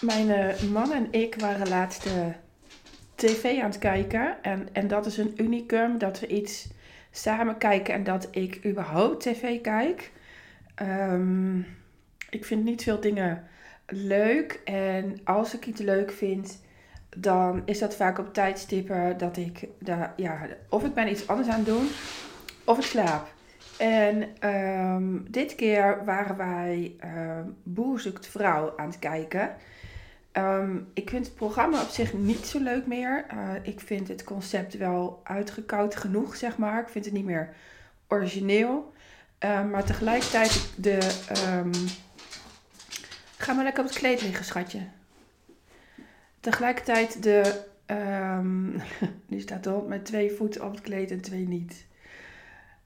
Mijn eh, man en ik waren laatst eh, tv aan het kijken. En, en dat is een unicum dat we iets samen kijken en dat ik überhaupt tv kijk. Ehm, ik vind niet veel dingen leuk. En als ik iets leuk vind, dan is dat vaak op tijdstippen dat ik, de, ja, of ik ben iets anders aan het doen, of ik slaap. En ehm, dit keer waren wij uh, Boer zoekt vrouw aan het kijken. Ehm, ik vind het programma op zich niet zo leuk meer. Uh, ik vind het concept wel uitgekoud genoeg, zeg maar. Ik vind het niet meer origineel. Uh, maar tegelijkertijd de... Um... Ga maar lekker op het kleed liggen, schatje. Tegelijkertijd de... Nu staat de hond met twee voeten op het kleed en twee niet.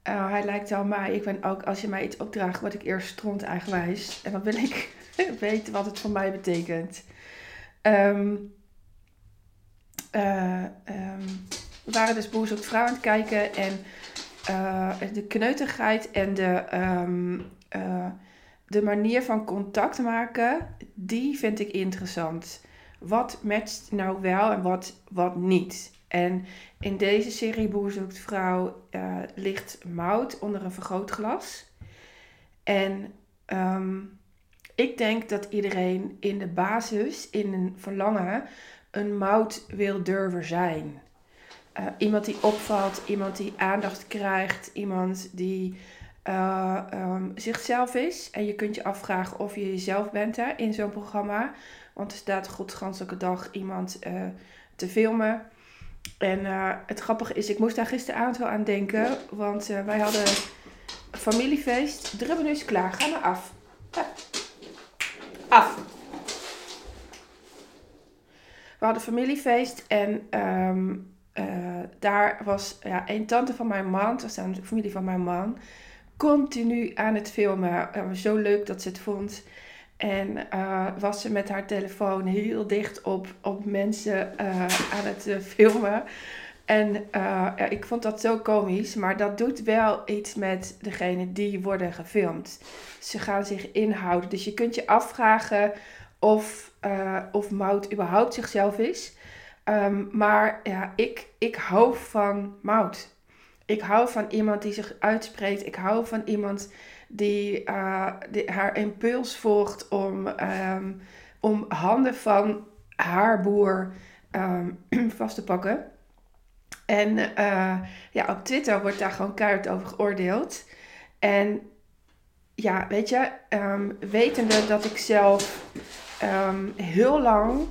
Uh, hij lijkt wel mij. Ik ben ook, als je mij iets opdraagt, word ik eerst stront eigenwijs. En dan wil ik weten wat het voor mij betekent. Um, we waren dus Boer zoekt vrouw aan het kijken. En uh, de kneutigheid en de, um, de manier van contact maken, die vind ik interessant. Wat matcht nou wel en wat, wat niet? En in deze serie Boer zoekt vrouw ligt mout onder een vergrootglas. En ik denk dat iedereen in de basis, in een verlangen, een durven zijn. Uh, iemand die opvalt, iemand die aandacht krijgt, iemand die uh, um, zichzelf is. En je kunt je afvragen of je jezelf bent hè, in zo'n programma. Want er staat godganselijke dag iemand uh, te filmen. En het grappige is, ik moest daar gisteravond wel aan denken. Want wij hadden familiefeest. De rubber is klaar. Ga maar af. We hadden familiefeest en um, uh, daar was ja, een tante van mijn man, dat de familie van mijn man, continu aan het filmen. Zo leuk dat ze het vond. En uh, was ze met haar telefoon heel dicht op, op mensen uh, aan het filmen. En ja, ik vond dat zo komisch, maar dat doet wel iets met degene die worden gefilmd. Ze gaan zich inhouden. Dus je kunt je afvragen of, of Mout überhaupt zichzelf is. Um, maar ja, ik, ik hou van Mout. Ik hou van iemand die zich uitspreekt. Ik hou van iemand die, uh, die haar impuls volgt om, um, om handen van haar boer um, vast te pakken. En uh, ja, op Twitter wordt daar gewoon keihard over geoordeeld. En ja, weet je, um, wetende dat ik zelf heel lang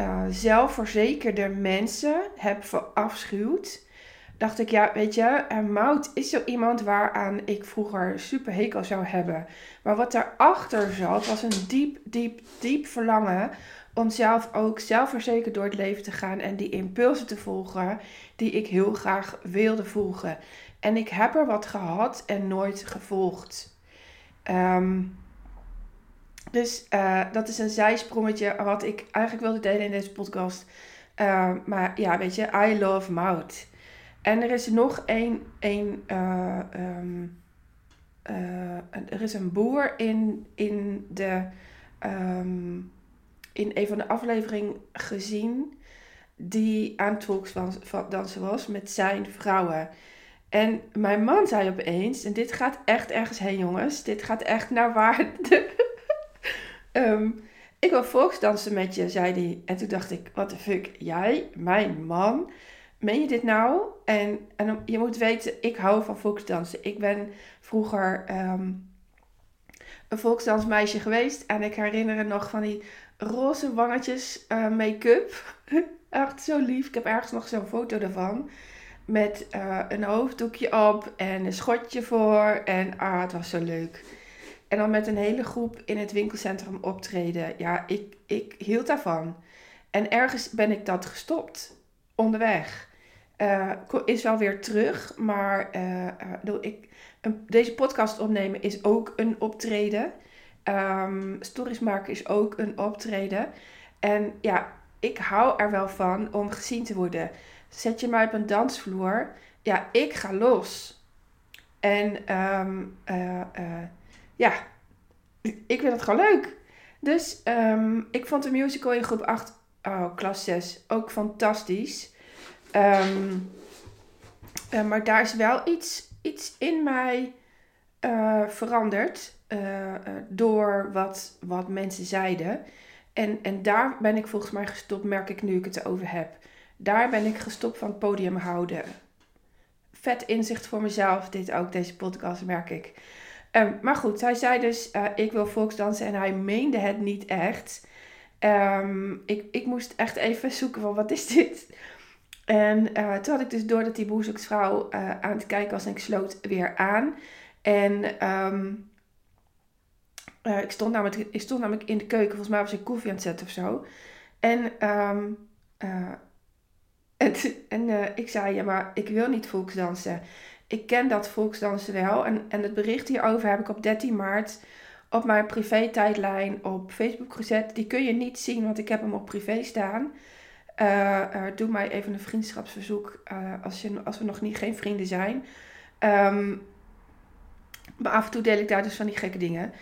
uh, zelfverzekerde mensen heb verafschuwd dacht ik, ja, weet je, en Mout is zo iemand waaraan ik vroeger super hekel zou hebben. Maar wat daarachter zat, was een diep, diep, diep verlangen om zelf ook zelfverzekerd door het leven te gaan en die impulsen te volgen die ik heel graag wilde volgen. En ik heb er wat gehad en nooit gevolgd. Um, dus uh, dat is een zijsprongetje wat ik eigenlijk wilde delen in deze podcast. Uh, maar ja, weet je, I love Mout. En er is nog één, één uh, um, uh, er is een boer in, in, de, in een van de afleveringen gezien die aan het dansen was met zijn vrouwen. En mijn man zei opeens, en dit gaat echt ergens heen jongens, dit gaat echt naar waar. um, ik wil volksdansen met je, zei hij. En toen dacht ik, wat de fuck, jij, mijn man meen je dit nou? En, en je moet weten, ik hou van volksdansen. Ik ben vroeger um, een volksdansmeisje geweest. En ik herinner me nog van die roze wangetjes uh, make-up. Echt zo lief. Ik heb ergens nog zo'n foto ervan. Met uh, een hoofddoekje op en een schotje voor. En ah, het was zo leuk. En dan met een hele groep in het winkelcentrum optreden. Ja, ik, ik hield daarvan. En ergens ben ik dat gestopt onderweg. Uh, is wel weer terug, maar ik, een, deze podcast opnemen is ook een optreden. Um, stories maken is ook een optreden. En ja, ik hou er wel van om gezien te worden. Zet je mij op een dansvloer, ja, ik ga los. En um, ja, ik vind het gewoon leuk. Dus ehm, ik vond de musical in groep 8, oh, klas 6, ook fantastisch. Ehm, eh, maar daar is wel iets, iets in mij veranderd uh, door wat, wat mensen zeiden. En, en daar ben ik volgens mij gestopt, merk ik nu ik het erover heb. Daar ben ik gestopt van het podium houden. Vet inzicht voor mezelf, dit ook, deze podcast, merk ik. Um, maar goed, hij zei dus, uh, ik wil volksdansen en hij meende het niet echt. Um, ik, ik moest echt even zoeken van, wat is dit? En toen had ik dus door dat die boezemvrouw uh, aan het kijken was en ik sloot weer aan. En um, uh, ik, stond namelijk, ik stond namelijk in de keuken, volgens mij was ik koffie aan het zetten of zo. En, um, en, en ik zei, ja maar ik wil niet volksdansen. Ik ken dat volksdansen wel. En, en het bericht hierover heb ik op 13 maart op mijn privé tijdlijn op Facebook gezet. Die kun je niet zien, want ik heb hem op privé staan. Doe mij even een vriendschapsverzoek als, je, als we nog niet geen vrienden zijn. Um, maar af en toe deel ik daar dus van die gekke dingen.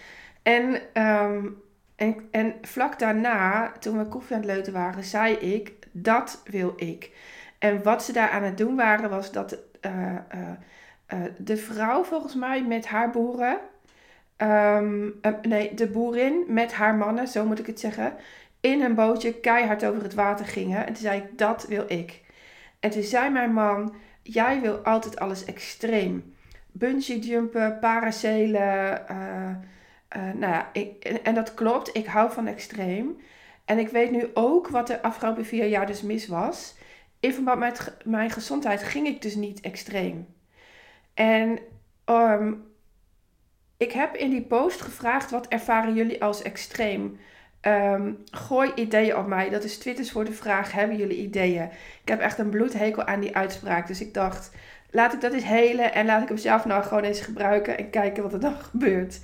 En, um, en, en vlak daarna, toen we koffie aan het leuten waren, zei ik, dat wil ik. En wat ze daar aan het doen waren, was dat de vrouw volgens mij met haar boeren... Um, nee, de boerin met haar mannen, zo moet ik het zeggen in een bootje keihard over het water gingen. En toen zei ik, dat wil ik. En toen zei mijn man, jij wil altijd alles extreem. Bungee jumpen, paracelen. Uh, nou ja, ik, en, dat klopt, ik hou van extreem. En ik weet nu ook wat de afgelopen vier jaar dus mis was. In verband met mijn gezondheid ging ik dus niet extreem. En um, ik heb in die post gevraagd, wat ervaren jullie als extreem? Um, gooi ideeën op mij. Dat is Twitters voor de vraag: hebben jullie ideeën? Ik heb echt een bloedhekel aan die uitspraak. Dus ik dacht: laat ik dat eens helen en laat ik hem zelf nou gewoon eens gebruiken en kijken wat er dan gebeurt.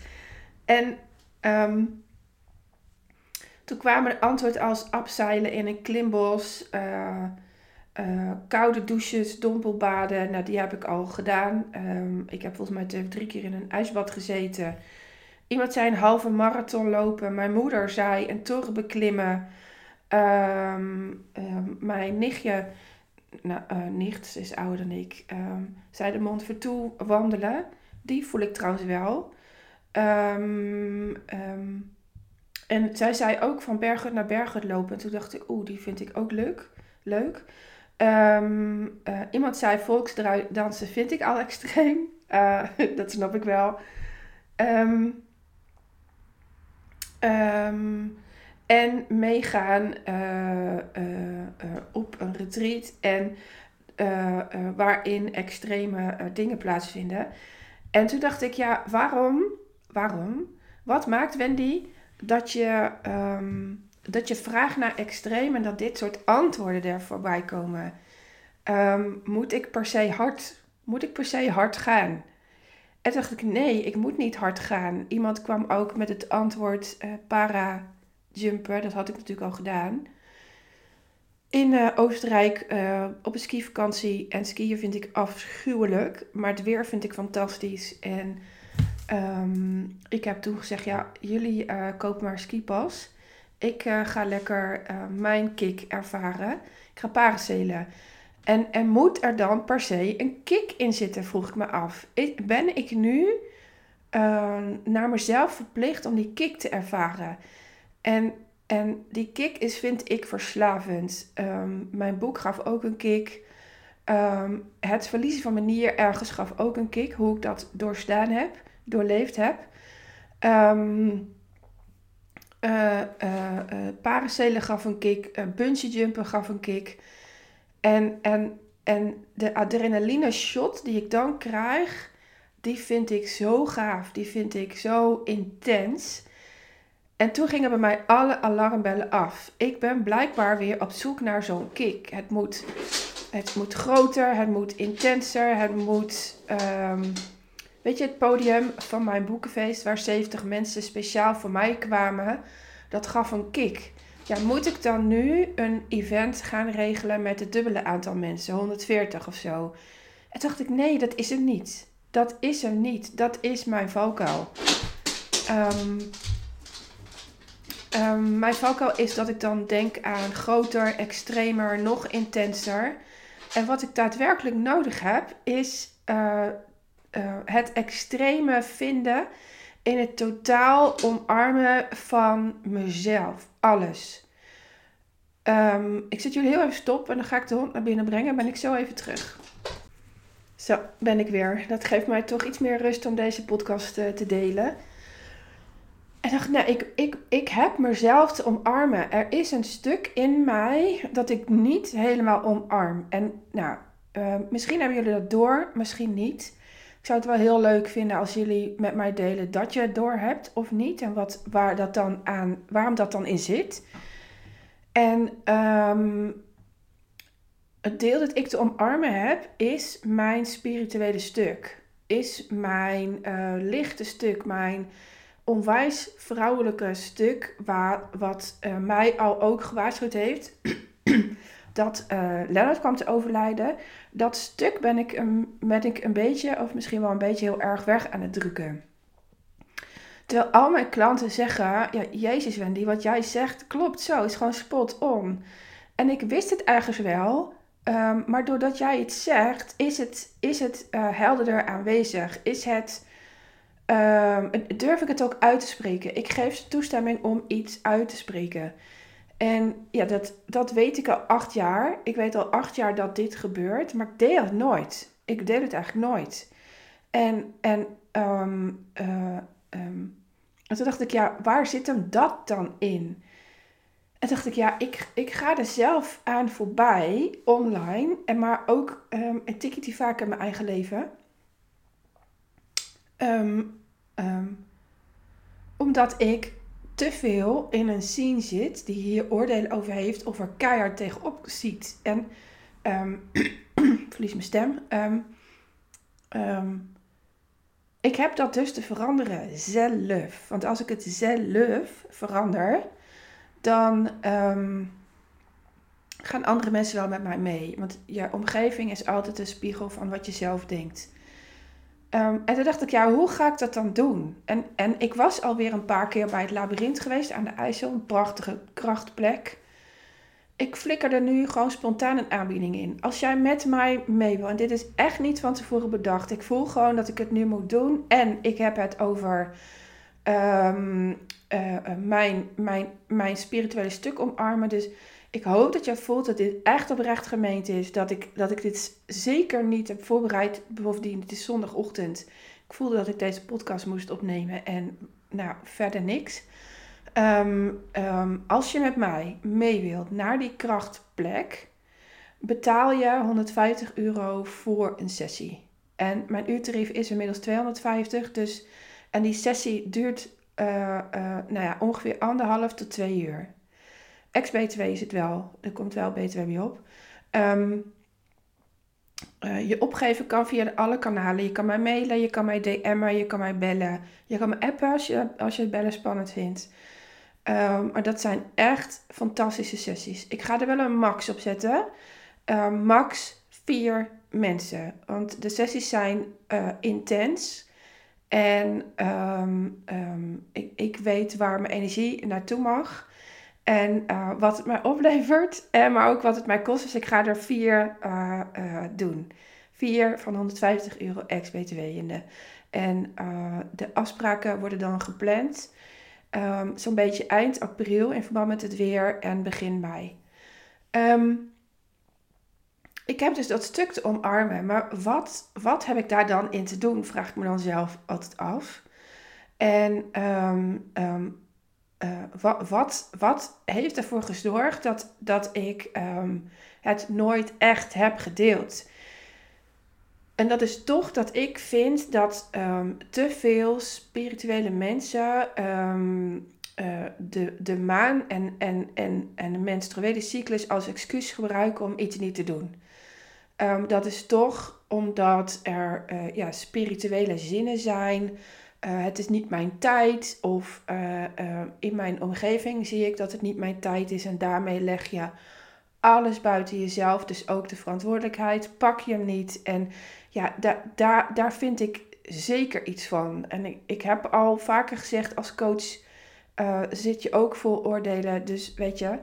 En um, toen kwamen er antwoorden als abseilen in een klimbos, uh, uh, koude douches, dompelbaden. Nou, die heb ik al gedaan. Um, ik heb volgens mij drie keer in een ijsbad gezeten. Iemand zei een halve marathon lopen. Mijn moeder zei een toren beklimmen. Um, mijn nichtje, nou, uh, nicht, is ouder dan ik, um, zei de Mont Ventoux wandelen. Die voel ik trouwens wel. En zij zei ook van bergen naar bergen lopen. En toen dacht ik, oeh, die vind ik ook leuk. leuk. Uh, iemand zei volksdansen vind ik al extreem. Uh, dat snap ik wel. En meegaan uh, op een retreat en waarin extreme dingen plaatsvinden. En toen dacht ik, ja, waarom, waarom, wat maakt Wendy dat je, um, dat je vraagt naar extreem en dat dit soort antwoorden er voorbij komen? Um, moet ik per se hard, moet ik per se hard gaan? En dacht ik, nee, ik moet niet hard gaan. Iemand kwam ook met het antwoord uh, para-jumper. Dat had ik natuurlijk al gedaan. In uh, Oostenrijk uh, op een skivakantie. En skiën vind ik afschuwelijk. Maar het weer vind ik fantastisch. En um, ik heb toen gezegd, ja, jullie kopen maar skipas. Ik ga lekker mijn kick ervaren. Ik ga paracelen. En, en moet er dan per se een kick in zitten, vroeg ik me af. Ben ik nu uh, naar mezelf verplicht om die kick te ervaren? En, en die kick is, vind ik, verslavend. Um, mijn boek gaf ook een kick. Het verliezen van mijn nier ergens gaf ook een kick. Hoe ik dat doorstaan heb, doorleefd heb. Um, paracelen gaf een kick. Bungee jumpen gaf een kick. En, en, en de adrenaline shot die ik dan krijg, die vind ik zo gaaf. Die vind ik zo intens. En toen gingen bij mij alle alarmbellen af. Ik ben blijkbaar weer op zoek naar zo'n kick. Het moet, het moet groter, het moet intenser, het moet... Um, weet je, het podium van mijn boekenfeest waar 70 mensen speciaal voor mij kwamen, dat gaf een kick ja, moet ik dan nu een event gaan regelen met het dubbele aantal mensen, 140 of zo? En dacht ik, nee, dat is er niet. Dat is er niet. Dat is mijn valkuil. Um, Um, mijn valkuil is dat ik dan denk aan groter, extremer, nog intenser. En wat ik daadwerkelijk nodig heb, is uh, uh, het extreme vinden in het totaal omarmen van mezelf. Alles. Um, ik zet jullie heel even stop en dan ga ik de hond naar binnen brengen. Ben ik zo even terug. Zo, ben ik weer. Dat geeft mij toch iets meer rust om deze podcast uh, te delen. En dacht, nou, ik, ik, ik heb mezelf te omarmen. Er is een stuk in mij dat ik niet helemaal omarm. En nou, uh, misschien hebben jullie dat door, misschien niet. Ik zou het wel heel leuk vinden als jullie met mij delen dat je het door hebt of niet. En wat, waar dat dan aan, waarom dat dan in zit. En um, het deel dat ik te omarmen heb, is mijn spirituele stuk. Is mijn uh, lichte stuk, mijn onwijs vrouwelijke stuk, waar, wat uh, mij al ook gewaarschuwd heeft dat uh, Leonard kwam te overlijden. Dat stuk ben ik, een, ik een beetje, of misschien wel een beetje heel erg weg aan het drukken. Terwijl al mijn klanten zeggen, ja, Jezus Wendy, wat jij zegt klopt zo, is gewoon spot on. En ik wist het ergens wel, um, maar doordat jij het zegt, is het, is het uh, helderder aanwezig. Is het, um, durf ik het ook uit te spreken. Ik geef ze toestemming om iets uit te spreken. En ja, dat, dat weet ik al acht jaar. Ik weet al acht jaar dat dit gebeurt, maar ik deel het nooit. Ik deel het eigenlijk nooit. En, en um, uh, um, en toen dacht ik, ja, waar zit hem dat dan in? En dacht ik, ja, ik, ik ga er zelf aan voorbij, online, en maar ook um, een tikje die vaak in mijn eigen leven. Omdat ik te veel in een scene zit die hier oordelen over heeft of er keihard tegenop ziet. En um, verlies mijn stem. Um, um, ik heb dat dus te veranderen zelf. Want als ik het zelf verander, dan gaan andere mensen wel met mij mee. Want je omgeving is altijd een spiegel van wat je zelf denkt. Um, en toen dacht ik, ja, hoe ga ik dat dan doen? En, en ik was alweer een paar keer bij het labyrint geweest aan de IJssel, een prachtige krachtplek. Ik flikker er nu gewoon spontaan een aanbieding in. Als jij met mij mee wil, en dit is echt niet van tevoren bedacht, ik voel gewoon dat ik het nu moet doen. En ik heb het over um, uh, mijn, mijn, mijn spirituele stuk omarmen. Dus ik hoop dat je voelt dat dit echt oprecht gemeend is. Dat ik, dat ik dit zeker niet heb voorbereid. Bovendien, het is zondagochtend. Ik voelde dat ik deze podcast moest opnemen. En nou, verder niks. Um, um, als je met mij mee wilt naar die krachtplek, betaal je 150 euro voor een sessie. En mijn uurtarief is inmiddels 250. Dus, en die sessie duurt uh, nou ja, ongeveer anderhalf tot twee uur. Ex-BTW is het wel. Er komt wel BTW mee op. Um, uh, je opgeven kan via alle kanalen. Je kan mij mailen, je kan mij DM'en, je kan mij bellen. Je kan me appen als je, het bellen spannend vindt. Um, maar dat zijn echt fantastische sessies. Ik ga er wel een max op zetten. Uh, max vier mensen. Want de sessies zijn uh, intens. En ik, ik weet waar mijn energie naartoe mag. En uh, wat het mij oplevert, en maar ook wat het mij kost. Dus ik ga er vier uh, doen. Vier van 150 euro ex-BTW in de. En de afspraken worden dan gepland. Um, Zo'n beetje eind april in verband met het weer en begin mei. Um, ik heb dus dat stuk te omarmen. Maar wat, wat heb ik daar dan in te doen? Vraag ik me dan zelf altijd af. En um, uh, wat, wat, heeft ervoor gezorgd dat, dat ik um, het nooit echt heb gedeeld? En dat is toch dat ik vind dat um, te veel spirituele mensen um, uh, de, de maan en, en, en, en de menstruele cyclus als excuus gebruiken om iets niet te doen. dat is toch omdat er uh, ja, spirituele zinnen zijn uh, het is niet mijn tijd. Of uh, uh, in mijn omgeving zie ik dat het niet mijn tijd is. En daarmee leg je alles buiten jezelf. Dus ook de verantwoordelijkheid. Pak je hem niet. En ja, da daar, daar vind ik zeker iets van. En ik, ik heb al vaker gezegd als coach. zit je ook vol oordelen. Dus weet je,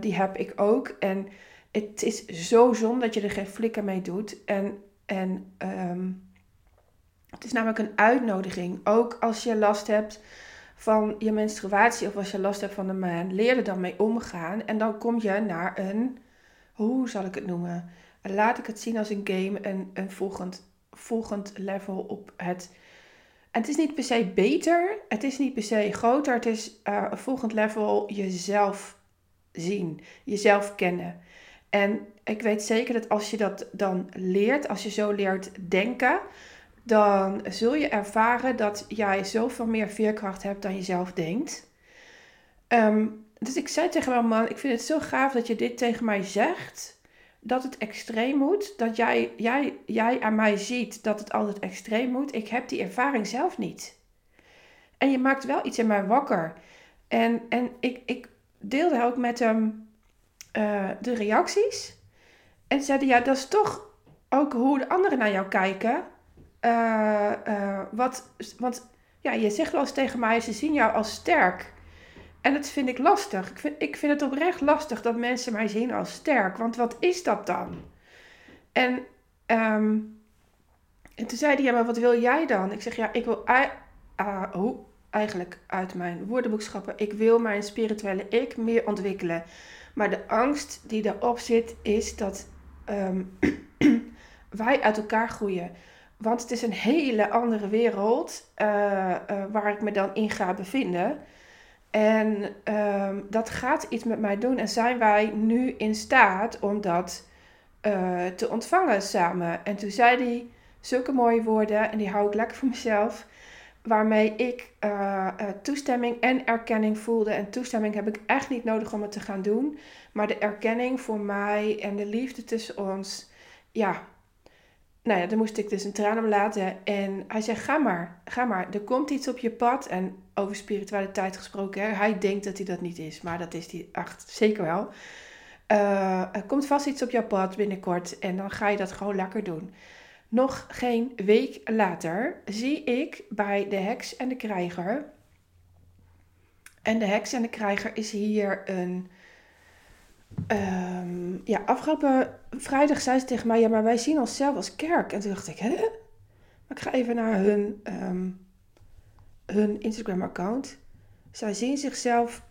die heb ik ook. En het is zo zonde dat je er geen flikker mee doet. En, en um, het is namelijk een uitnodiging. Ook als je last hebt van je menstruatie of als je last hebt van de maan, leer er dan mee omgaan. En dan kom je naar een, hoe zal ik het noemen? Laat ik het zien als een game, een, een volgend, volgend level op het. En het is niet per se beter, het is niet per se groter, het is uh, een volgend level jezelf zien, jezelf kennen. En ik weet zeker dat als je dat dan leert, als je zo leert denken, dan zul je ervaren dat jij zoveel meer veerkracht hebt dan je zelf denkt. Ehm, dus ik zei tegen mijn man, ik vind het zo gaaf dat je dit tegen mij zegt. Dat het extreem moet. Dat jij, jij, jij aan mij ziet dat het altijd extreem moet. Ik heb die ervaring zelf niet. En je maakt wel iets in mij wakker. En, en ik, ik deelde ook met hem uh, de reacties. En zeiden, ja, dat is toch ook hoe de anderen naar jou kijken. Uh, uh, wat, want ja, je zegt wel eens tegen mij, ze zien jou als sterk. En dat vind ik lastig. Ik vind, ik vind het oprecht lastig dat mensen mij zien als sterk. Want wat is dat dan? En, um, en toen zei hij, ja, maar wat wil jij dan? Ik zeg, ja, ik wil hoe, eigenlijk uit mijn woordenboekschappen. Ik wil mijn spirituele ik meer ontwikkelen. Maar de angst die erop zit, is dat um, wij uit elkaar groeien. Want het is een hele andere wereld uh, uh, waar ik me dan in ga bevinden. En um, dat gaat iets met mij doen. En zijn wij nu in staat om dat uh, te ontvangen samen? En toen zei hij zulke mooie woorden, en die hou ik lekker voor mezelf. Waarmee ik toestemming en erkenning voelde. En toestemming heb ik echt niet nodig om het te gaan doen. Maar de erkenning voor mij en de liefde tussen ons. Ja, nou ja, dan moest ik dus een traan om laten. En hij zei, ga maar, ga maar. Er komt iets op je pad. En over spiritualiteit gesproken, hè, hij denkt dat hij dat niet is. Maar dat is hij echt zeker wel. Uh, er komt vast iets op jouw pad binnenkort. En dan ga je dat gewoon lekker doen. Nog geen week later zie ik bij de heks en de krijger. En de heks en de krijger is hier een Um, ja, afgelopen vrijdag zei ze tegen mij: Ja, maar wij zien onszelf als kerk. En toen dacht ik: Hè? Maar ik ga even naar hun, um, hun Instagram-account. Zij zien zichzelf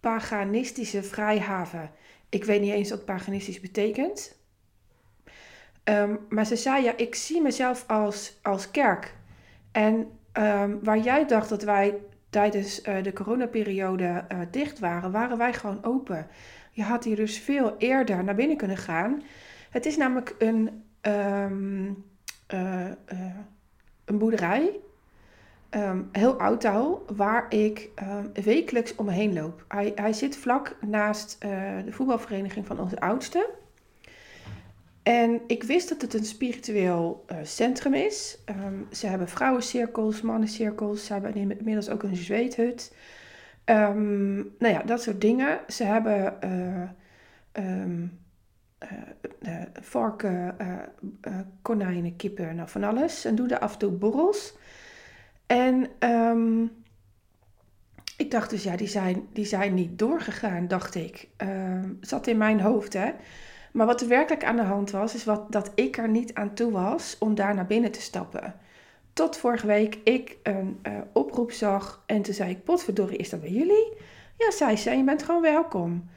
paganistische vrijhaven. Ik weet niet eens wat paganistisch betekent. Um, maar ze zei: Ja, ik zie mezelf als, als kerk. En waar jij dacht dat wij tijdens uh, de coronaperiode uh, dicht waren, waren wij gewoon open. Je had hier dus veel eerder naar binnen kunnen gaan. Het is namelijk een, um, uh, uh, een boerderij, um, heel oud al, waar ik um, wekelijks omheen loop. Hij, hij zit vlak naast uh, de voetbalvereniging van onze oudste. En ik wist dat het een spiritueel centrum is. Ze hebben vrouwencirkels, mannencirkels. Ze hebben inmiddels ook een zweethut. Um, nou ja, dat soort dingen. Ze hebben uh, varken, konijnen, kippen, nou van alles. En doen er af en toe borrels. En um, ik dacht dus, ja, die zijn, die zijn niet doorgegaan, dacht ik. zat in mijn hoofd, hè. Maar wat er werkelijk aan de hand was, is wat, dat ik er niet aan toe was om daar naar binnen te stappen. Tot vorige week ik een uh, oproep zag en toen zei ik, potverdorie, is dat bij jullie? Ja, zei ze, je bent gewoon welkom.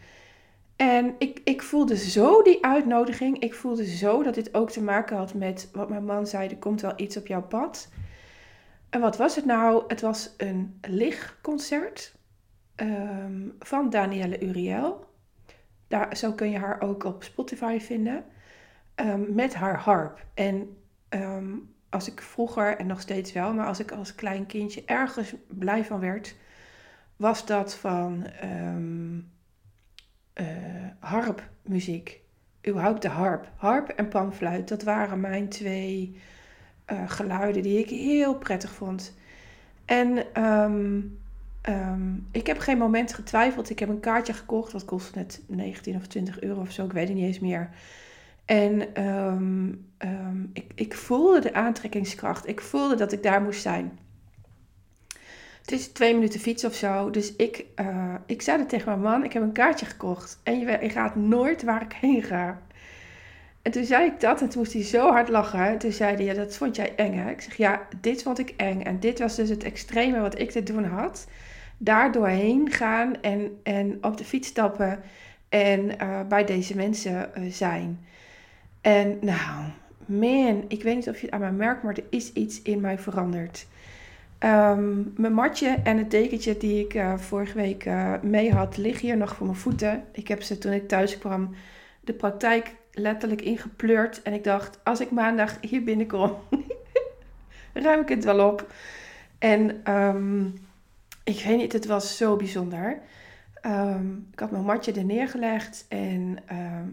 En ik, ik voelde zo die uitnodiging. Ik voelde zo dat dit ook te maken had met wat mijn man zei, er komt wel iets op jouw pad. En wat was het nou? Het was een lichtconcert um, van Danielle Uriel. Daar, zo kun je haar ook op Spotify vinden. Um, met haar harp. En um, als ik vroeger, en nog steeds wel, maar als ik als klein kindje ergens blij van werd, was dat van um, uh, harpmuziek. Überhaupt de harp. Harp en panfluit, dat waren mijn twee uh, geluiden die ik heel prettig vond. En um, um, ik heb geen moment getwijfeld. Ik heb een kaartje gekocht, dat kost net 19 of 20 euro of zo, ik weet het niet eens meer. En um, ik, voelde de aantrekkingskracht. Ik voelde dat ik daar moest zijn. Het is twee minuten fietsen of zo. Dus ik, uh, ik zei het tegen mijn man, ik heb een kaartje gekocht. En je, je gaat nooit waar ik heen ga. En toen zei ik dat en toen moest hij zo hard lachen. Toen zei hij, ja, dat vond jij eng hè? Ik zeg, ja, dit vond ik eng. En dit was dus het extreme wat ik te doen had. Daar doorheen gaan en, en op de fiets stappen en uh, bij deze mensen uh, zijn. En nou, man, ik weet niet of je het aan mij merkt, maar er is iets in mij veranderd. Um, mijn matje en het dekentje die ik uh, vorige week mee had, liggen hier nog voor mijn voeten. Ik heb ze toen ik thuis kwam de praktijk letterlijk ingepleurd. En ik dacht, als ik maandag hier binnenkom, ruim ik het wel op. En um, ik weet niet, het was zo bijzonder. Um, ik had mijn matje er neergelegd en,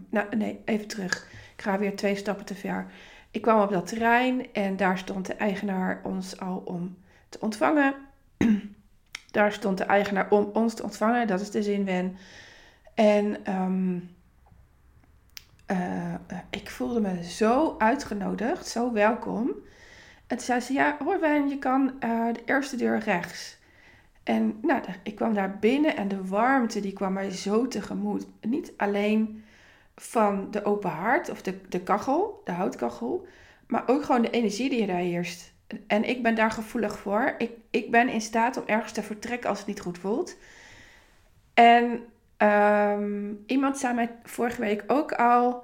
nou nee, even terug. Ik ga weer twee stappen te ver. Ik kwam op dat terrein en daar stond de eigenaar ons al om te ontvangen. daar stond de eigenaar om ons te ontvangen, dat is de zin wen. En um, uh, ik voelde me zo uitgenodigd, zo welkom. En toen zei ze, ja hoor Wijn, je kan uh, de eerste deur rechts. En nou, ik kwam daar binnen en de warmte die kwam mij zo tegemoet. Niet alleen van de open haard of de, de kachel, de houtkachel, maar ook gewoon de energie die daar heerst. En ik ben daar gevoelig voor. Ik, ik ben in staat om ergens te vertrekken als het niet goed voelt. En um, iemand zei mij vorige week ook al: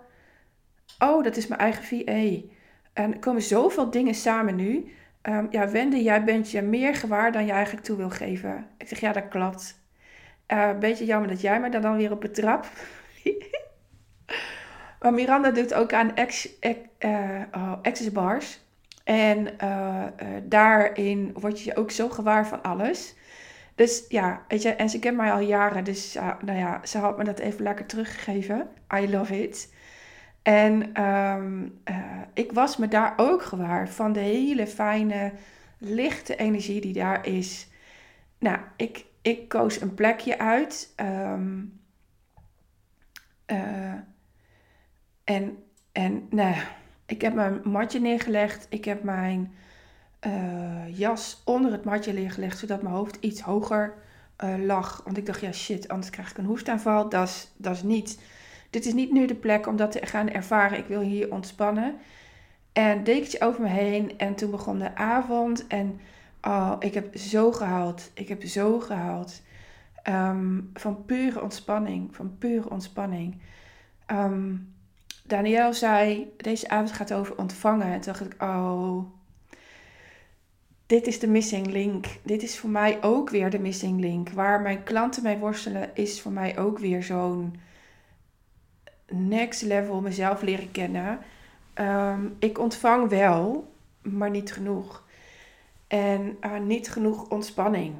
Oh, dat is mijn eigen VA. En er komen zoveel dingen samen nu. Um, ja, Wende, jij bent je meer gewaar dan je eigenlijk toe wil geven. Ik zeg, ja, dat klopt. Uh, beetje jammer dat jij me daar dan weer op betrap. maar Miranda doet ook aan ex, uh, oh, access bars. En uh, daarin word je ook zo gewaar van alles. Dus ja, weet je, en ze kent mij al jaren. Dus nou ja, ze had me dat even lekker teruggegeven. I love it. En uh, ik was me daar ook gewaar van de hele fijne, lichte energie die daar is. Nou, ik, ik koos een plekje uit. Um, en, en nou, ik heb mijn matje neergelegd. Ik heb mijn uh, jas onder het matje neergelegd, zodat mijn hoofd iets hoger lag. Want ik dacht, ja shit, anders krijg ik een hoestaanval. Dat is, niet dit is niet nu de plek om dat te gaan ervaren. Ik wil hier ontspannen. En dekentje over me heen. En toen begon de avond. En oh, ik heb zo gehaald. Ik heb zo gehaald. Um, van pure ontspanning. Van pure ontspanning. Um, Daniel zei, deze avond gaat over ontvangen. En toen dacht ik, oh, dit is de missing link. Dit is voor mij ook weer de missing link. Waar mijn klanten mee worstelen, is voor mij ook weer zo'n next level mezelf leren kennen. Ehm, ik ontvang wel, maar niet genoeg. En uh, niet genoeg ontspanning.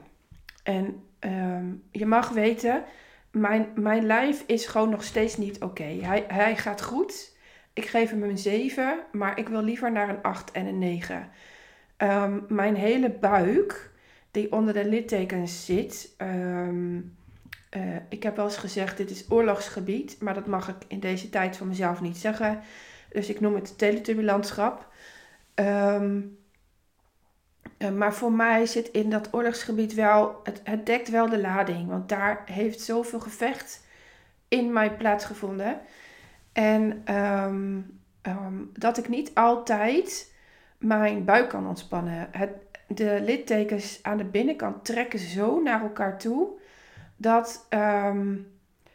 En um, je mag weten, mijn, mijn lijf is gewoon nog steeds niet oké. Hij, hij gaat goed. Ik geef hem een 7, maar ik wil liever naar een 8 en een 9. Um, ehm, mijn hele buik, die onder de littekens zit, um, uh, ik heb wel eens gezegd, dit is oorlogsgebied, maar dat mag ik in deze tijd van mezelf niet zeggen. Dus ik noem het teletubbylandschap. Um, uh, maar voor mij zit in dat oorlogsgebied wel, het, het dekt wel de lading, want daar heeft zoveel gevecht in mij plaatsgevonden. En um, um, dat ik niet altijd mijn buik kan ontspannen. Het, de littekens aan de binnenkant trekken zo naar elkaar toe dat, um,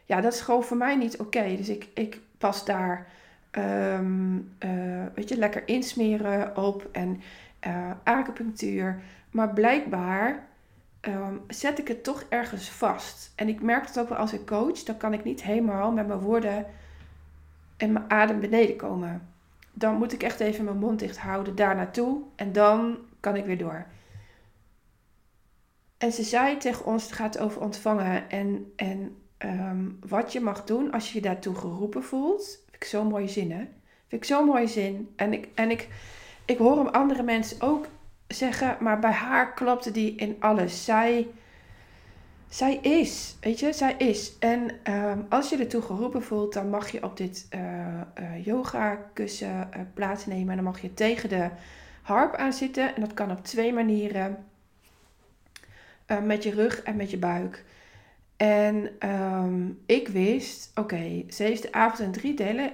ja, dat is gewoon voor mij niet oké. Dus ik, ik pas daar, uh, weet je, lekker insmeren op en uh, acupunctuur. Maar blijkbaar um, zet ik het toch ergens vast. En ik merk het ook wel als ik coach, dan kan ik niet helemaal met mijn woorden en mijn adem beneden komen. Dan moet ik echt even mijn mond dicht houden daar naartoe en dan kan ik weer door. En ze zei tegen ons, het gaat over ontvangen en, en um, wat je mag doen als je je daartoe geroepen voelt. Vind ik zo'n mooie zin, hè? Vind ik zo'n mooie zin. En, ik, en ik, ik hoor hem andere mensen ook zeggen, maar bij haar klopte die in alles. Zij, zij is, weet je, zij is. En um, als je ertoe geroepen voelt, dan mag je op dit uh, yoga kussen uh, plaatsnemen. En dan mag je tegen de harp aan zitten. En dat kan op twee manieren. met je rug en met je buik. En ehm, ik wist, oké, ze heeft de avond in drie delen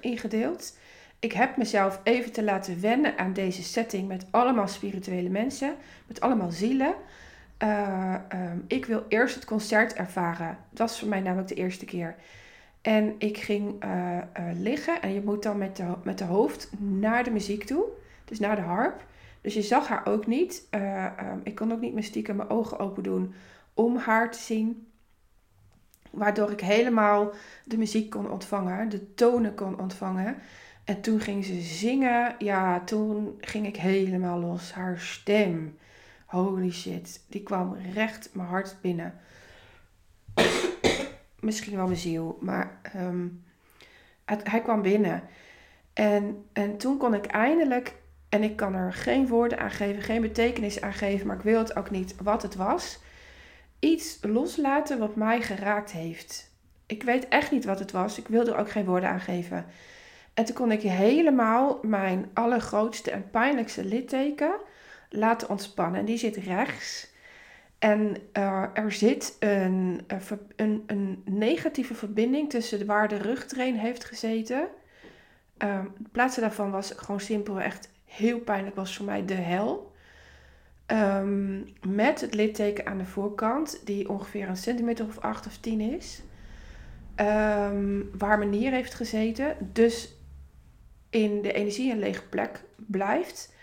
ingedeeld. Ik heb mezelf even te laten wennen aan deze setting met allemaal spirituele mensen, met allemaal zielen. Uh, um, ik wil eerst het concert ervaren. Dat was voor mij namelijk de eerste keer. En ik ging uh, uh, liggen en je moet dan met de, met de hoofd naar de muziek toe, dus naar de harp. Dus je zag haar ook niet. Um, ik kon ook niet mijn stiekem mijn ogen open doen om haar te zien. Waardoor ik helemaal de muziek kon ontvangen, de tonen kon ontvangen. En toen ging ze zingen. Ja, toen ging ik helemaal los. Haar stem. Holy shit. Die kwam recht mijn hart binnen. Misschien wel mijn ziel. Maar ehm, hij kwam binnen. En, en toen kon ik eindelijk. En ik kan er geen woorden aan geven, geen betekenis aan geven. Maar ik wil het ook niet wat het was iets loslaten wat mij geraakt heeft. Ik weet echt niet wat het was. Ik wilde er ook geen woorden aan geven. En toen kon ik helemaal mijn allergrootste en pijnlijkste litteken laten ontspannen. En die zit rechts. En uh, er zit een, een, een, negatieve verbinding tussen waar de rugtrain heeft gezeten. Uh, de plaatsen daarvan was gewoon simpel echt heel pijnlijk. Was voor mij de hel. Um, met het litteken aan de voorkant, die ongeveer een centimeter of 8 of 10 is. Um, waar mijn nier heeft gezeten. Dus in de energie een lege plek blijft.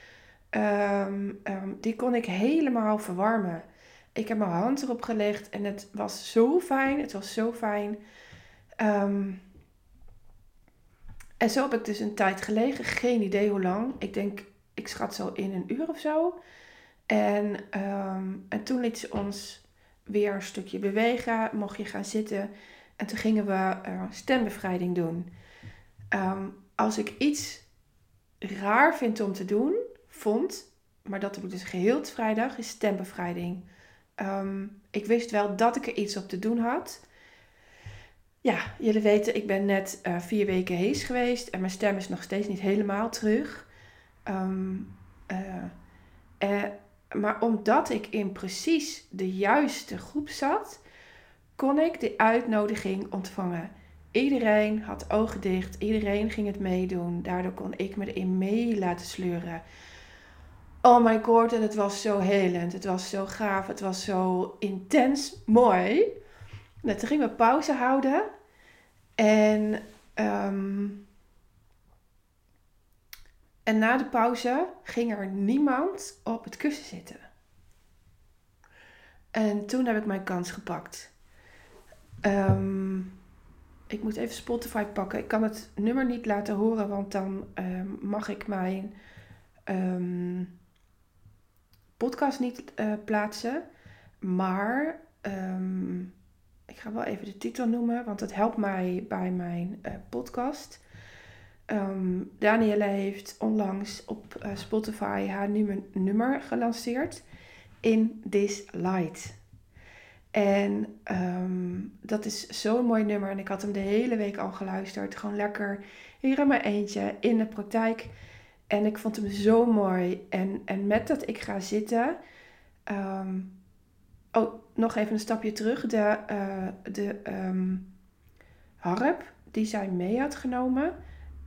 Um, die kon ik helemaal verwarmen. Ik heb mijn hand erop gelegd en het was zo fijn. Het was zo fijn. en zo heb ik dus een tijd gelegen. Geen idee hoe lang. Ik denk, ik schat zo in een uur of zo. En, ehm, en toen liet ze ons weer een stukje bewegen, mocht je gaan zitten. En toen gingen we uh, stembevrijding doen. Ehm, als ik iets raar vind om te doen, vond, maar dat heb ik dus geheel vrijdag, is stembevrijding. Ehm, ik wist wel dat ik er iets op te doen had. Ja, jullie weten, ik ben net uh, vier weken hees geweest en mijn stem is nog steeds niet helemaal terug. Um, uh, maar omdat ik in precies de juiste groep zat, kon ik de uitnodiging ontvangen. Iedereen had ogen dicht, iedereen ging het meedoen. Daardoor kon ik me erin mee laten sleuren. Oh my god, en het was zo helend. Het was zo gaaf. Het was zo intens mooi. Nou, toen gingen we pauze houden. En um, en na de pauze ging er niemand op het kussen zitten. En toen heb ik mijn kans gepakt. Um, ik moet even Spotify pakken. Ik kan het nummer niet laten horen, want dan um, mag ik mijn um, podcast niet uh, plaatsen. Maar ik ga wel even de titel noemen, want het helpt mij bij mijn uh, podcast. Danielle heeft onlangs op uh, Spotify haar nieuwe nummer gelanceerd. In This Light. En um, dat is zo'n mooi nummer. En ik had hem de hele week al geluisterd. Gewoon lekker hier in mijn eentje in de praktijk. En ik vond hem zo mooi. En, en met dat ik ga zitten. Um, oh, nog even een stapje terug. De, uh, de harp die zij mee had genomen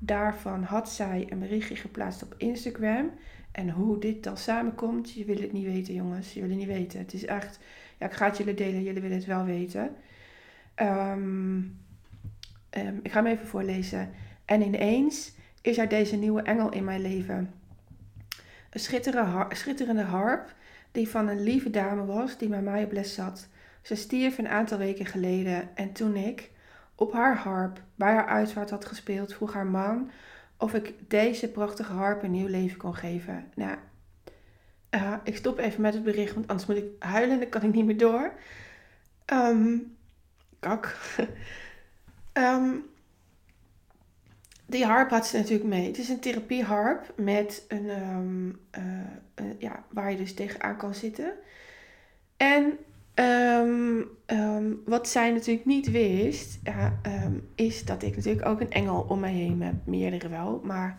Daarvan had zij een berichtje geplaatst op Instagram. En hoe dit dan samenkomt, je wil het niet weten, jongens. Je wil het niet weten. Het is echt, ja, ik ga het jullie delen, jullie willen het wel weten. Um, um, ik ga hem even voorlezen. En ineens is er deze nieuwe engel in mijn leven. Een schitterende harp die van een lieve dame was die bij mij op les zat. Ze stierf een aantal weken geleden en toen ik, op haar harp bij haar uitvaart had gespeeld, vroeg haar man of ik deze prachtige harp een nieuw leven kon geven. Nou, uh, ik stop even met het bericht, want anders moet ik huilen en dan kan ik niet meer door. Um, kak. um, die harp had ze natuurlijk mee. Het is een therapieharp met een, um, uh, ja, waar je dus tegenaan kan zitten. En wat zij natuurlijk niet wist, is dat ik natuurlijk ook een engel om mij heen heb. Meerdere wel, maar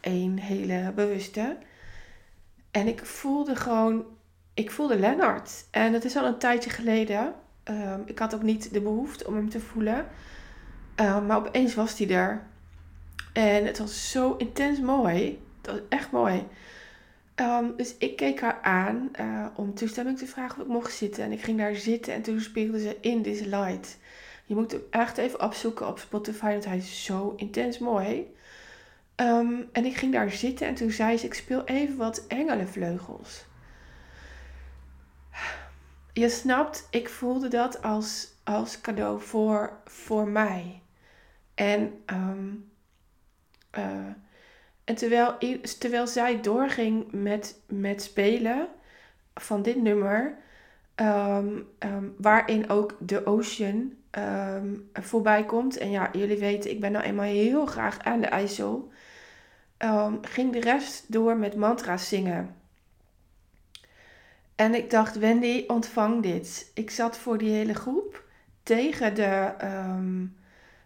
één hele bewuste. En ik voelde gewoon ik voelde Lennart. En dat is al een tijdje geleden. Ehm, ik had ook niet de behoefte om hem te voelen. Ehm, maar opeens was hij er. En het was zo intens mooi. Dat was echt mooi. Ehm, dus ik keek haar aan uh, om toestemming te vragen of ik mocht zitten. En ik ging daar zitten en toen spiegelde ze in this light. Je moet hem echt even opzoeken op Spotify, want hij is zo intens mooi. Um, en ik ging daar zitten en toen zei ze: Ik speel even wat engelenvleugels. Je snapt, ik voelde dat als, als cadeau voor, voor mij. En, um, uh, en terwijl, terwijl zij doorging met, met spelen van dit nummer, um, um, waarin ook de Ocean voorbij komt. En ja, jullie weten, ik ben nou eenmaal heel graag aan de IJssel. Ging de rest door met mantra's zingen. En ik dacht, Wendy, ontvang dit. Ik zat voor die hele groep tegen de,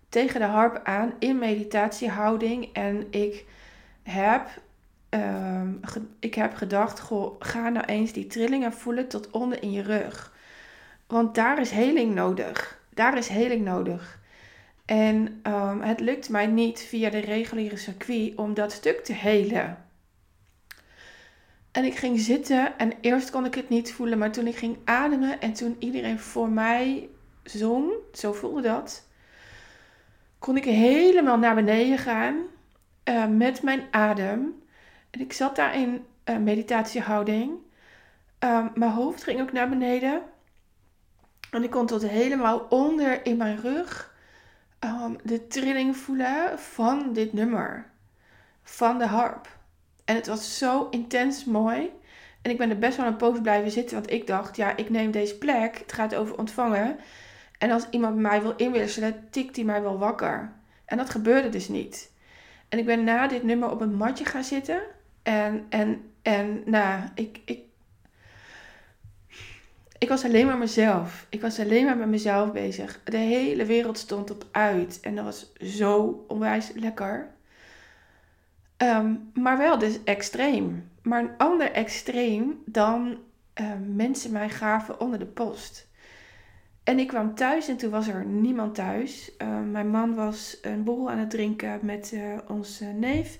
tegen de harp aan in meditatiehouding. En ik heb, ik heb gedacht, goh, ga nou eens die trillingen voelen tot onder in je rug. Want daar is heling nodig. Daar is heling nodig. En um, het lukt mij niet via de reguliere circuit om dat stuk te helen. En ik ging zitten en eerst kon ik het niet voelen, maar toen ik ging ademen en toen iedereen voor mij zong, zo voelde dat, kon ik helemaal naar beneden gaan uh, met mijn adem. En ik zat daar in uh, meditatiehouding. Uh, mijn hoofd ging ook naar beneden. En ik kon tot helemaal onder in mijn rug um, de trilling voelen van dit nummer. Van de harp. En het was zo intens mooi. En ik ben er best wel een poos blijven zitten. Want ik dacht, ja, ik neem deze plek. Het gaat over ontvangen. En als iemand mij wil inwisselen, tikt hij mij wel wakker. En dat gebeurde dus niet. En ik ben na dit nummer op een matje gaan zitten. En, en, en nou, ik, ik, ik was alleen maar mezelf. Ik was alleen maar met mezelf bezig. De hele wereld stond op uit. En dat was zo onwijs lekker. Ehm, maar wel dus extreem. Maar een ander extreem dan ehm, mensen mij gaven onder de post. En ik kwam thuis en toen was er niemand thuis. Ehm, mijn man was een borrel aan het drinken met uh, onze neef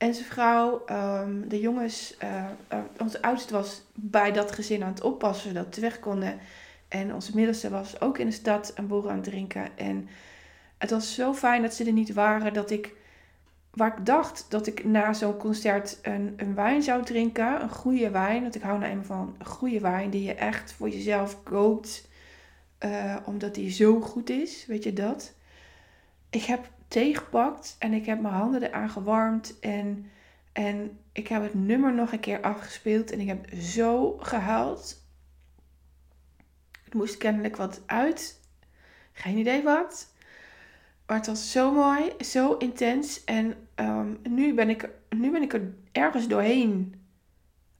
en zijn vrouw. Um, de jongens, uh, uh, onze oudste was bij dat gezin aan het oppassen, dat ze weg konden. En onze middelste was ook in de stad een borrel aan het drinken. En het was zo fijn dat ze er niet waren, dat ik, waar ik dacht dat ik na zo'n concert een, een wijn zou drinken, een goede wijn. Want ik hou nou eenmaal van een goede wijn die je echt voor jezelf koopt, uh, omdat die zo goed is, weet je dat. Ik heb thee gepakt en ik heb mijn handen eraan gewarmd. En, en ik heb het nummer nog een keer afgespeeld en ik heb zo gehuild. Het moest kennelijk wat uit. Geen idee wat. Maar het was zo mooi, zo intens. En um, nu, ben ik, nu ben ik er ergens doorheen.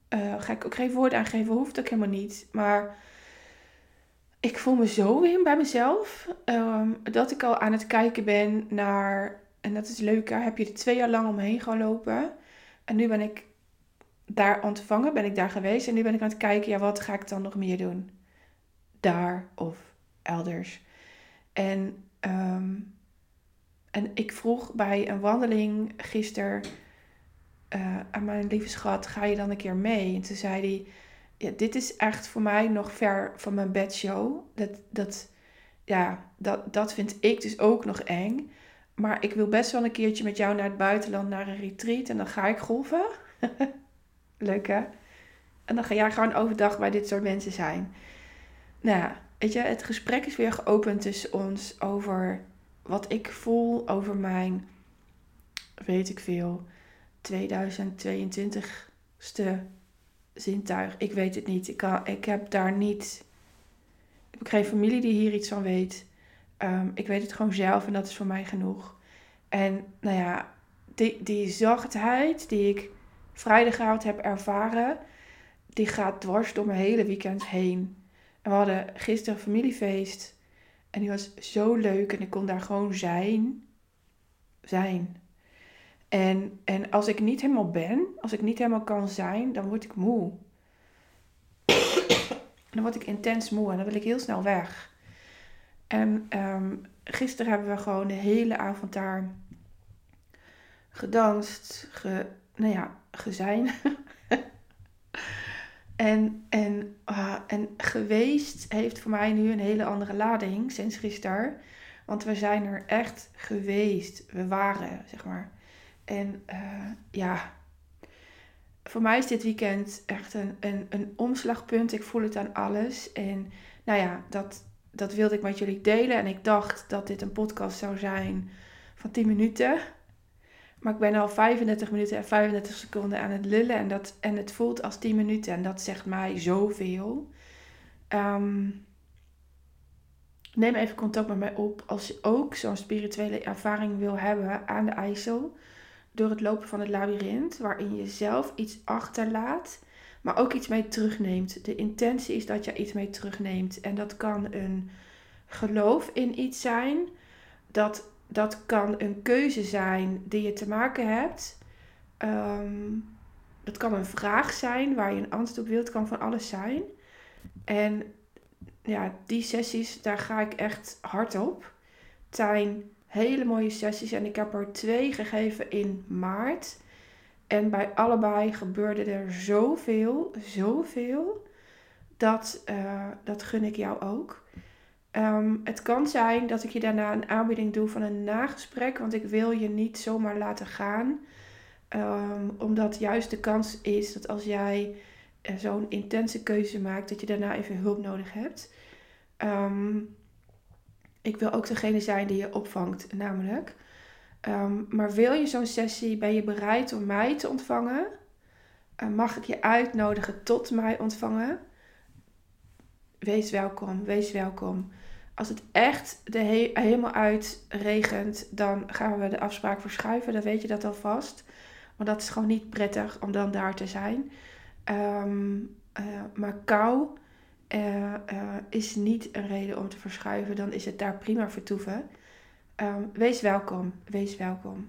Uh, ga ik ook geen woord aangeven, hoeft ook helemaal niet. Maar ik voel me zo weer bij mezelf. Um, dat ik al aan het kijken ben naar. En dat is leuk, hè? heb je er twee jaar lang omheen gelopen. En nu ben ik daar ontvangen, ben ik daar geweest. En nu ben ik aan het kijken, ja, wat ga ik dan nog meer doen? Daar of elders. En, um, en ik vroeg bij een wandeling gisteren uh, aan mijn lieve schat, ga je dan een keer mee? En toen zei hij ja, dit is echt voor mij nog ver van mijn bedshow. Dat, dat, ja, dat, dat vind ik dus ook nog eng. Maar ik wil best wel een keertje met jou naar het buitenland, naar een retreat. En dan ga ik golven. Leuk hè? En dan ga jij gewoon overdag bij dit soort mensen zijn. Nou weet je, het gesprek is weer geopend tussen ons over wat ik voel over mijn, weet ik veel, 2022ste zintuig. Ik weet het niet. Ik, kan, ik heb daar niet. Ik heb geen familie die hier iets van weet. Um, ik weet het gewoon zelf en dat is voor mij genoeg. En nou ja, die, die zachtheid die ik vrijdagavond heb ervaren, die gaat dwars door mijn hele weekend heen. En we hadden gisteren familiefeest. En die was zo leuk en ik kon daar gewoon zijn. Zijn. En, en als ik niet helemaal ben, als ik niet helemaal kan zijn, dan word ik moe. dan word ik intens moe en dan wil ik heel snel weg. En ehm, gisteren hebben we gewoon de hele avond daar gedanst, ge, nou ja, gezijn. en, en, uh, en geweest heeft voor mij nu een hele andere lading sinds gisteren. Want we zijn er echt geweest. We waren, zeg maar. En uh, ja, voor mij is dit weekend echt een, een, een omslagpunt. Ik voel het aan alles. En nou ja, dat, dat wilde ik met jullie delen. En ik dacht dat dit een podcast zou zijn van 10 minuten. Maar ik ben al 35 minuten en 35 seconden aan het lullen. En, dat, en het voelt als 10 minuten. En dat zegt mij zoveel. Um, neem even contact met mij op als je ook zo'n spirituele ervaring wil hebben aan de IJssel. Door het lopen van het labyrint. Waarin je zelf iets achterlaat. Maar ook iets mee terugneemt. De intentie is dat je iets mee terugneemt. En dat kan een geloof in iets zijn. Dat dat kan een keuze zijn die je te maken hebt. Um, dat kan een vraag zijn waar je een antwoord op wilt. Kan van alles zijn. En ja, die sessies, daar ga ik echt hard op. Het zijn hele mooie sessies en ik heb er twee gegeven in maart. En bij allebei gebeurde er zoveel, zoveel. Dat, uh, dat gun ik jou ook. Um, het kan zijn dat ik je daarna een aanbieding doe van een nagesprek, want ik wil je niet zomaar laten gaan. Um, omdat juist de kans is dat als jij uh, zo'n intense keuze maakt, dat je daarna even hulp nodig hebt. Um, ik wil ook degene zijn die je opvangt, namelijk. maar wil je zo'n sessie, ben je bereid om mij te ontvangen? Uh, mag ik je uitnodigen tot mij ontvangen? Wees welkom, wees welkom. Als het echt de he helemaal uitregent, dan gaan we de afspraak verschuiven. Dan weet je dat alvast. Want dat is gewoon niet prettig om dan daar te zijn. Um, uh, maar kou uh, is niet een reden om te verschuiven. Dan is het daar prima vertoeven. Um, wees welkom. Wees welkom.